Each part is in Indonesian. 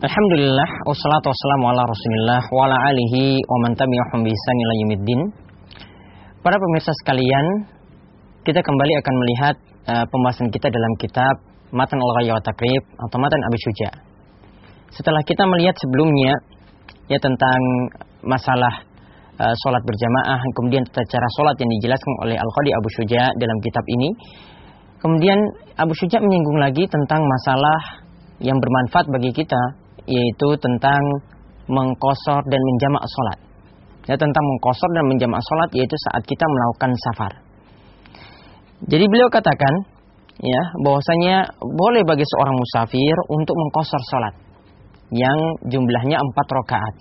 Alhamdulillah wassalatu wassalamu ala Rasulillah wa ala alihi wa man tabi'ahum bi ila yaumiddin. Para pemirsa sekalian, kita kembali akan melihat uh, pembahasan kita dalam kitab Matan al-Ghaya wa Takrib atau Matan Abi Syuja. Setelah kita melihat sebelumnya ya tentang masalah uh, sholat berjamaah, kemudian tata cara sholat yang dijelaskan oleh Al-Qadi Abu Syuja dalam kitab ini. Kemudian Abu Syuja menyinggung lagi tentang masalah yang bermanfaat bagi kita yaitu tentang mengkosor dan menjamak sholat. Ya, tentang mengkosor dan menjamak sholat yaitu saat kita melakukan safar. Jadi beliau katakan ya bahwasanya boleh bagi seorang musafir untuk mengkosor sholat yang jumlahnya empat rakaat.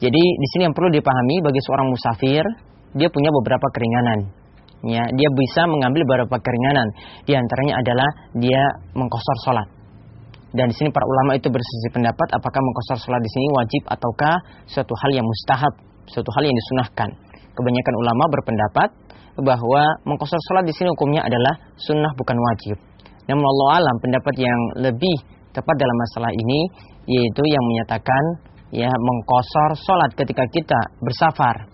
Jadi di sini yang perlu dipahami bagi seorang musafir dia punya beberapa keringanan. Ya, dia bisa mengambil beberapa keringanan. Di antaranya adalah dia mengkosor sholat dan di sini para ulama itu bersisi pendapat apakah mengkosor sholat di sini wajib ataukah suatu hal yang mustahab, suatu hal yang disunahkan. Kebanyakan ulama berpendapat bahwa mengkosor sholat di sini hukumnya adalah sunnah bukan wajib. Namun Allah alam pendapat yang lebih tepat dalam masalah ini yaitu yang menyatakan ya mengkosor sholat ketika kita bersafar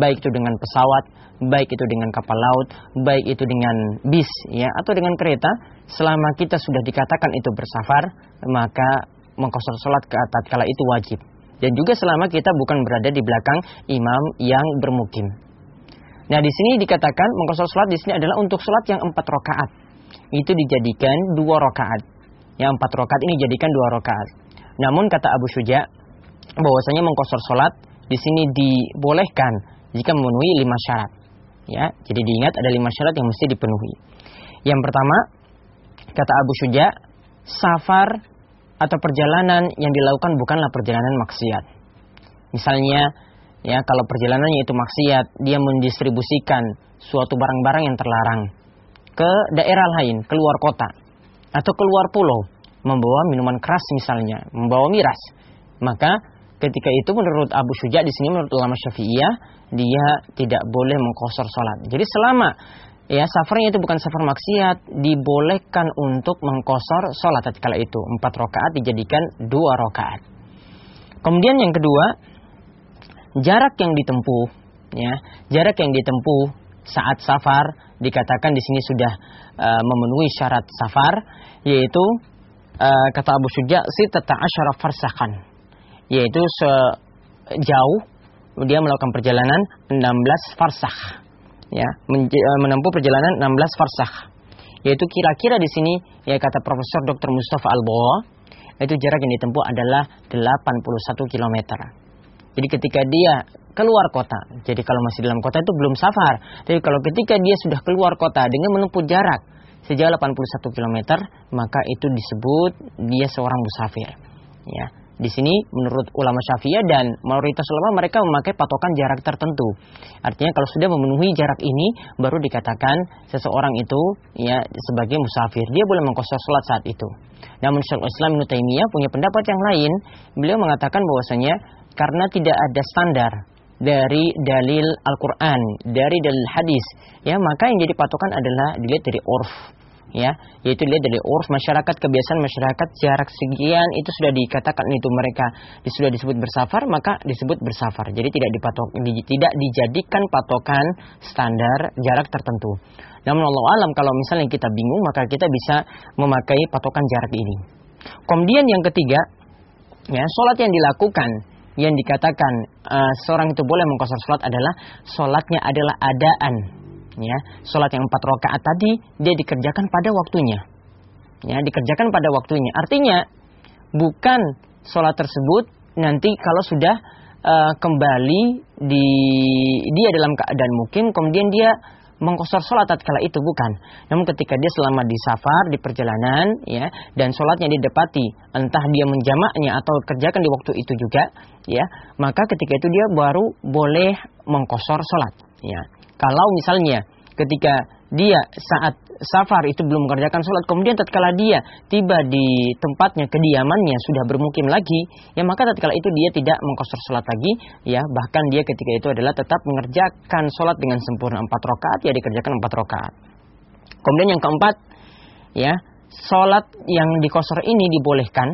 baik itu dengan pesawat baik itu dengan kapal laut, baik itu dengan bis ya atau dengan kereta, selama kita sudah dikatakan itu bersafar, maka mengkosor sholat ke atas kala itu wajib. Dan juga selama kita bukan berada di belakang imam yang bermukim. Nah di sini dikatakan mengkosor sholat di sini adalah untuk sholat yang empat rakaat. Itu dijadikan dua rakaat. Yang empat rakaat ini dijadikan dua rakaat. Namun kata Abu Syuja bahwasanya mengkosor sholat di sini dibolehkan jika memenuhi lima syarat. Ya, jadi diingat ada lima syarat yang mesti dipenuhi. Yang pertama, kata Abu Syuja, safar atau perjalanan yang dilakukan bukanlah perjalanan maksiat. Misalnya, ya kalau perjalanannya itu maksiat, dia mendistribusikan suatu barang-barang yang terlarang ke daerah lain, keluar kota atau keluar pulau, membawa minuman keras misalnya, membawa miras, maka ketika itu menurut Abu Syuja di sini menurut ulama Syafi'iyah dia tidak boleh mengkosor sholat. Jadi selama ya safarnya itu bukan safar maksiat dibolehkan untuk mengkosor sholat tatkala itu empat rakaat dijadikan dua rakaat. Kemudian yang kedua jarak yang ditempuh ya jarak yang ditempuh saat safar dikatakan di sini sudah uh, memenuhi syarat safar yaitu uh, kata Abu Syuja sitata asyara farsakan yaitu sejauh dia melakukan perjalanan 16 farsah ya eh, menempuh perjalanan 16 farsah yaitu kira-kira di sini ya kata Profesor Dr. Mustafa Albo itu jarak yang ditempuh adalah 81 km. Jadi ketika dia keluar kota, jadi kalau masih dalam kota itu belum safar. Tapi kalau ketika dia sudah keluar kota dengan menempuh jarak sejauh 81 km, maka itu disebut dia seorang musafir. Ya. Di sini menurut ulama Syafi'iyah dan mayoritas ulama mereka memakai patokan jarak tertentu. Artinya kalau sudah memenuhi jarak ini baru dikatakan seseorang itu ya sebagai musafir. Dia boleh mengkosor sholat saat itu. Namun Syekhul Islam Ibnu Taimiyah punya pendapat yang lain. Beliau mengatakan bahwasanya karena tidak ada standar dari dalil Al-Quran, dari dalil hadis, ya maka yang jadi patokan adalah dilihat dari urf, ya yaitu dilihat dari urus masyarakat kebiasaan masyarakat jarak sekian itu sudah dikatakan itu mereka. Sudah disebut bersafar maka disebut bersafar. Jadi tidak dipatok di, tidak dijadikan patokan standar jarak tertentu. Namun Allah alam kalau misalnya kita bingung maka kita bisa memakai patokan jarak ini. Kemudian yang ketiga ya sholat yang dilakukan yang dikatakan uh, seorang itu boleh mengkosor sholat adalah sholatnya adalah adaan ya sholat yang empat rakaat tadi dia dikerjakan pada waktunya ya dikerjakan pada waktunya artinya bukan sholat tersebut nanti kalau sudah uh, kembali di dia dalam keadaan mukim kemudian dia mengkosor sholat tatkala itu bukan. Namun ketika dia selama di safar, di perjalanan, ya, dan sholatnya didapati, entah dia menjamaknya atau kerjakan di waktu itu juga, ya, maka ketika itu dia baru boleh mengkosor sholat, ya. Kalau misalnya ketika dia saat safar itu belum mengerjakan sholat, kemudian tatkala dia tiba di tempatnya kediamannya sudah bermukim lagi, ya maka tatkala itu dia tidak mengkosor sholat lagi, ya bahkan dia ketika itu adalah tetap mengerjakan sholat dengan sempurna empat rakaat, ya dikerjakan empat rakaat. Kemudian yang keempat, ya sholat yang dikosor ini dibolehkan,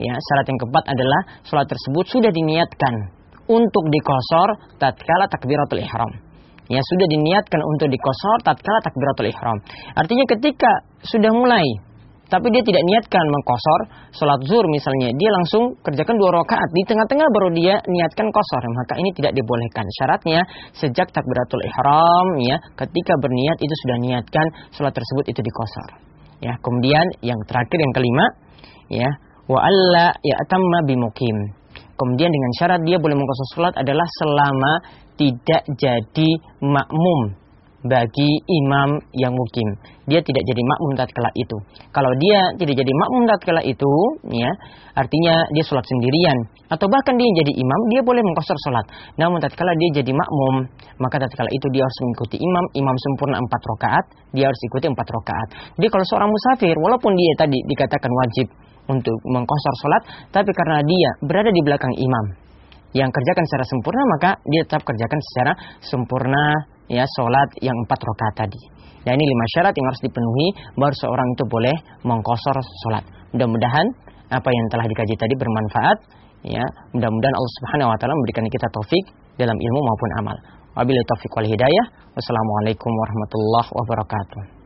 Ya, syarat yang keempat adalah sholat tersebut sudah diniatkan untuk dikosor tatkala takbiratul ihram. Ya, sudah diniatkan untuk dikosor tatkala takbiratul ihram. Artinya ketika sudah mulai tapi dia tidak niatkan mengkosor sholat zuhur misalnya dia langsung kerjakan dua rakaat. Di tengah-tengah baru dia niatkan kosor maka ini tidak dibolehkan. Syaratnya sejak takbiratul ihram ya ketika berniat itu sudah niatkan sholat tersebut itu dikosor. Ya kemudian yang terakhir yang kelima ya wa alla ya bimukim kemudian dengan syarat dia boleh mengkosor sholat adalah selama tidak jadi makmum bagi imam yang mukim. Dia tidak jadi makmum tatkala itu. Kalau dia tidak jadi makmum tatkala itu, ya, artinya dia sholat sendirian atau bahkan dia jadi imam, dia boleh mengkosor sholat. Namun tatkala dia jadi makmum, maka tatkala itu dia harus mengikuti imam. Imam sempurna empat rakaat, dia harus ikuti empat rakaat. Jadi kalau seorang musafir, walaupun dia tadi dikatakan wajib untuk mengkosor sholat, tapi karena dia berada di belakang imam, yang kerjakan secara sempurna maka dia tetap kerjakan secara sempurna ya sholat yang empat rakaat tadi. Dan ini lima syarat yang harus dipenuhi baru seorang itu boleh mengkosor sholat. Mudah-mudahan apa yang telah dikaji tadi bermanfaat. Ya, mudah-mudahan Allah Subhanahu Wa Taala memberikan kita taufik dalam ilmu maupun amal. Wabillahi taufik wal hidayah. Wassalamualaikum warahmatullahi wabarakatuh.